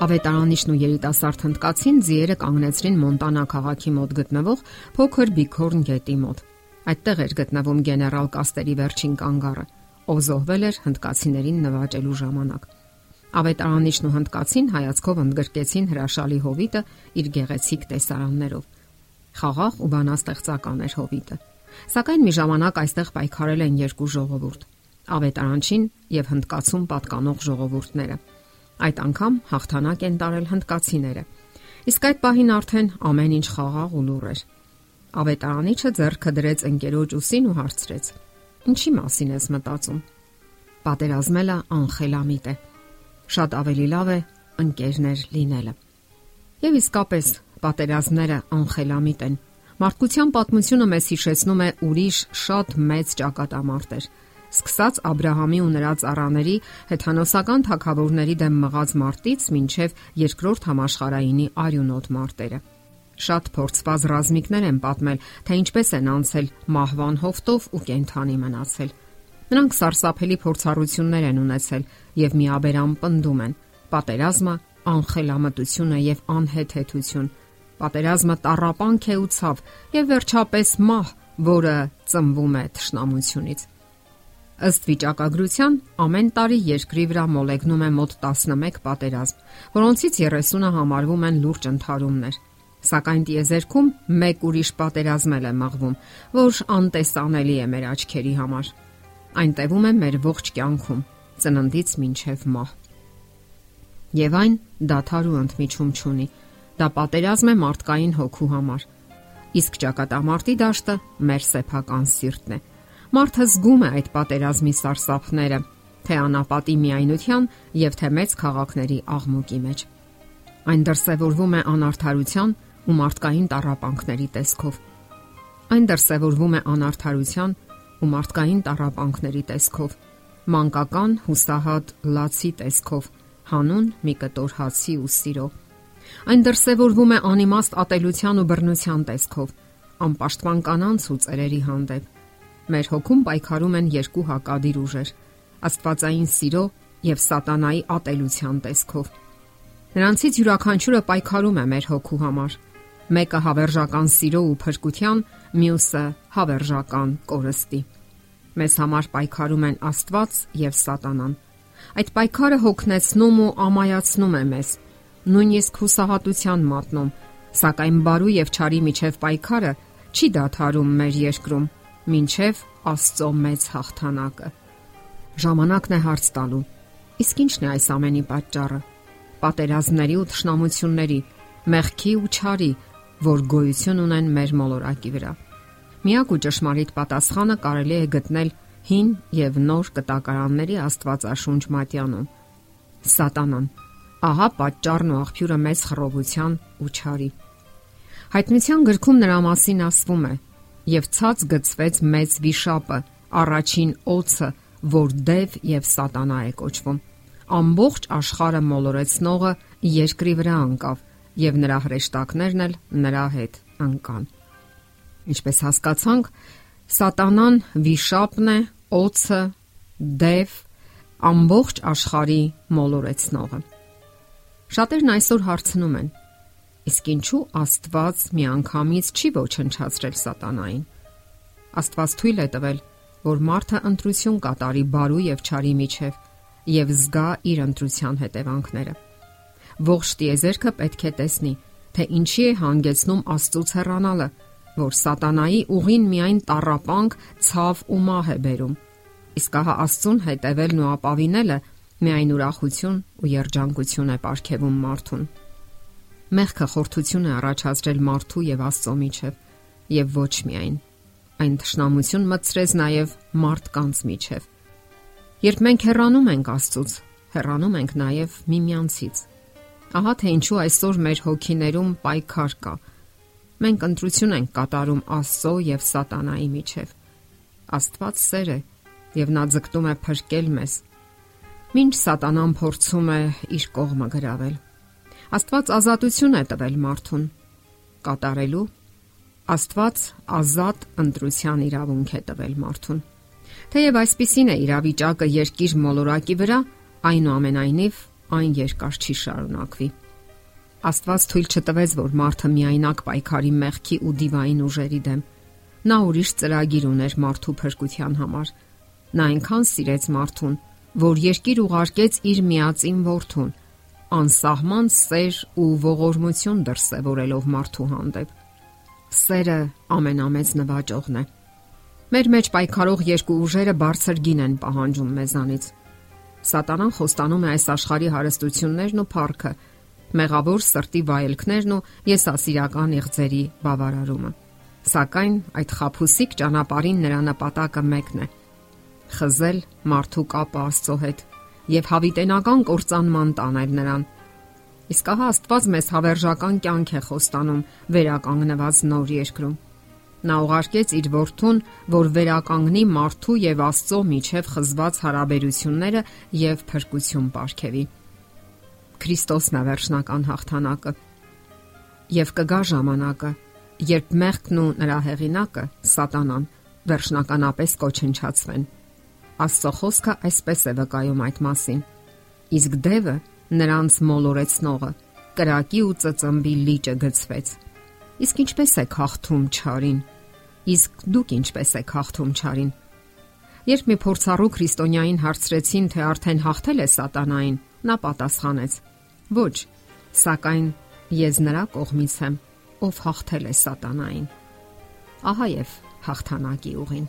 Ավետարանիչն ու երիտասարդ հնդկացին ձիերը կանգնեցրին Մոնտանա քաղաքի մոտ գտնվող փոքր Բիքորն գետի մոտ։ Այդտեղ էր գտնվում գեներալ Կաստերի վերջին կանգառը, ով զոհվել էր հնդկացիներին նվաճելու ժամանակ։ Ավետարանիչն ու հնդկացին հայացքով ընդգրկեցին հրաշալի հովիտը իր գեղեցիկ տեսարաններով։ Խաղաղ ու բանաստեղծական էր հովիտը։ Սակայն մի ժամանակ այստեղ պայքարել են երկու ժողովուրդ՝ ավետարանչին եւ հնդկացուն պատկանող ժողովուրդները։ Այդ անգամ հաղթանակ են տարել հնդկացիները։ Իսկ այդ պահին արդեն ամեն ինչ խաղաղ ու լուռ էր։ Ավետարանիչը ձեռքը դրեց ընկերոջ ուսին ու հարցրեց. Ինչի մասին ես մտածում։ Պատերազմելը անխելամիտ է։ Շատ ավելի լավ է ընկերներ լինելը։ Եվ իսկապես պատերազմները անխելամիտ են։ Մարդկության պատմությունը մեզ հիշեցնում է ուրիշ շատ մեծ ճակատամարտեր սկսած Աբ รา համի ու նրա ծառաների հեթանոսական թակավորների դեմ մղած մարտից մինչև երկրորդ համաշխարհայինի արյունոտ մարտերը։ Շատ փորձված ռազմիկներ են պատմել, թե ինչպես են անցել մահվան հովտով ու կենթանի մնացել։ Նրանք սարսափելի փորձառություններ են ունեցել եւ միաբերամ պնդում են. պատերազմը անխելամտություն է եւ անհեթեթություն։ Պատերազմը տարապանք է ու ցավ եւ վերջապես մահ, որը ծնվում է թշնամությունից։ Ըստ վիճակագրության ամեն տարի երկրի վրա մոլեգնում է մոտ 11 պատերազմ, որոնցից 30-ը համարվում են լուրջ ընդհարումներ։ Սակայն դիեզերքում մեկ ուրիշ պատերազմ է մղվում, որ անտեսանելի է մեր աչքերի համար։ Այն տևում է մեր ողջ կյանքում, ծննդից մինչև մահ։ Եվ այն դաթար ու ընդմիջում չունի։ Դա պատերազմ է մարդկային հոգու համար։ Իսկ ճակատամարտի դաշտը մեր սեփական սիրտն է Մարդը զգում է այդ պատերազմի սարսափները, թե անապատի միայնության եւ թե մեծ քաղաքների աղմուկի մեջ։ Այն դրսևորվում է անարթարության ու մարդկային տարապանքների տեսքով։ Այն դրսևորվում է անարթարության ու մարդկային տարապանքների տեսքով, մանկական հուսահատ լացի տեսքով, հանուն մի կտոր հացի ու սիրո։ Այն դրսևորվում է անիմաստ ատելության ու բռնության տեսքով, անպաշտպան կանանց ու ծերերի հանդեպ Մեր հոգում պայքարում են երկու հակադիր ուժեր՝ Աստվածային սիրո եւ սատանայի ատելության տեսքով։ Նրանցից յուրաքանչյուրը պայքարում է մեր հոգու համար։ Մեկը հավերժական սիրո ու փրկության, մյուսը հավերժական կորստի։ Մեզ համար պայքարում են Աստված եւ Սատանան։ Այդ պայքարը հոգնեցնում ու ամայացնում է մեզ, նույնիսկ հուսահատության մատնում, սակայն բարու եւ չարի միջև պայքարը չի դադարում մեր երկրում մինչև Աստծո մեծ հաղթանակը։ Ժամանակն է հարց տալու։ Իսկ ի՞նչն է այս ամենի պատճառը։ Պատերազմների ու թշնամությունների, մեղքի ու չարի, որ գոյություն ունեն մեր մոլորակի վրա։ Միակ ու ճշմարիտ պատասխանը կարելի է գտնել հին եւ նոր կտակարանների Աստվածաշունչ մատյանում։ Սատանան։ Ահա պատճառն ու աղբյուրը մեծ խռովության ու չարի։ Հայտնության գրքում նրա մասին ասվում է եւ ցած գծվեց մեծ վիշապը, առաջին օծը, որ դև եւ սատանա է կոչվում։ Ամբողջ աշխարհը մոլորեցնողը երկրի վրա անկավ եւ նրա հրեշտակներն էլ նրա հետ անկան։ Ինչպես հասկացանք, սատանան վիշապն է, օծը, դև, ամբողջ աշխարհի մոլորեցնողը։ Շատերն այսօր հարցնում են. Իսկ ինչու Աստված միանգամից չի ոչնչացրել սատանային։ Աստված թույլ է տվել, որ մարդը ընտրություն կատարի բարու եւ չարի միջև եւ զգա իր ընտրության հետևանքները։ Ողջ տիեզերքը պետք է տեսնի, թե ինչի է հանգեցնում Աստծոց հեռանալը, որ սատանայի ուղին միայն տարապանք, ցավ ու մահ է բերում։ Իսկ ահա Աստծուն հետևելն ու ապավինելը միայն ուրախություն ու երջանկություն է ապարգևում մարդուն։ Մեղքը խորթություն է առաջացրել մարդու եւ Աստծո միջև եւ ոչ միայն։ Այն ճշնամություն մտցրեց նաեւ մարդկանց միջև։ Երբ մենք հեռանում ենք Աստծուց, հեռանում ենք նաեւ միմյանցից։ Ահա թե ինչու այսօր մեր հոգիներում պայքար կա։ Մենք ընտրություն ենք կատարում Աստծո եւ Սատանայի միջև։ Աստված սեր է եւ նա ձգտում է փրկել մեզ։ Մինչ Սատանան փորձում է իր կողմը գրավել Աստված ազատություն է տվել մարդուն կատարելու Աստված ազատ ընտրության իրավունք է տվել մարդուն։ Թեև այսպիսին է իրավիճակը երկիր մոլորակի վրա, այնուամենայնիվ այն երկար չի շարունակվի։ Աստված թույլ չտվեց, որ մարդը միայնակ պայքարի մեղքի ու դիվային ուժերի դեմ։ Նա ուրիշ ծրագիր ուներ մարդու փրկության համար։ Նա այնքան սիրեց մարդուն, որ երկիր ուղարկեց իր միածին որդուն, անսահման սեր ու ողորմություն դրսևորելով մարդու հանդեպ։ Սերը ամենամեծ նվաճողն է։ Մեր մեջ պայքարող երկու ուժերը բարձր գին են պահանջում մեզանից։ Սատանան խոստանում է այս աշխարհի հարստություններն ու փառքը, մեղավոր սրտի վայելքներն ու եսասիրական եղձերի բավարարումը։ Սակայն այդ խափուսիկ ճանապարհին նրա նպատակը մեկն է՝ խզել մարդու կապը Աստծո հետ եւ հավիտենական կործանման տանել նրան։ Իսկ ահա Աստված մեզ հավերժական կյանք է խոստանում վերականգնված նոր երկրում։ Նա ուղարկեց իր որդուն, որ վերականգնի մարդու եւ Աստծո միջև խզված հարաբերությունները եւ փրկություն ապարգևի։ Քրիստոսն է վերջնական հաղթանակը։ Եվ կգա ժամանակը, երբ մեղքն ու նրա հեղինակը՝ Սատանան, վերջնականապես կոչնչացվեն Աստծո խոսքը այսպես է վկայում այդ մասին։ Իսկ դևը նրանց մոլորեցնողը կրակի ու ծծմբի լիճը գծվեց։ Իսկ ինչպես է հաղթում ճարին։ Իսկ դուք ինչպես եք հաղթում ճարին։ Երբ մի փորձառու քրիստոնյային հարցրեցին, թե արդեն հաղթել է սատանային, նա պատասխանեց. Ոչ, սակայն ես նրա կողմից եմ, ով հաղթել է սատանային։ Ահա եւ հաղթանակի ուղին։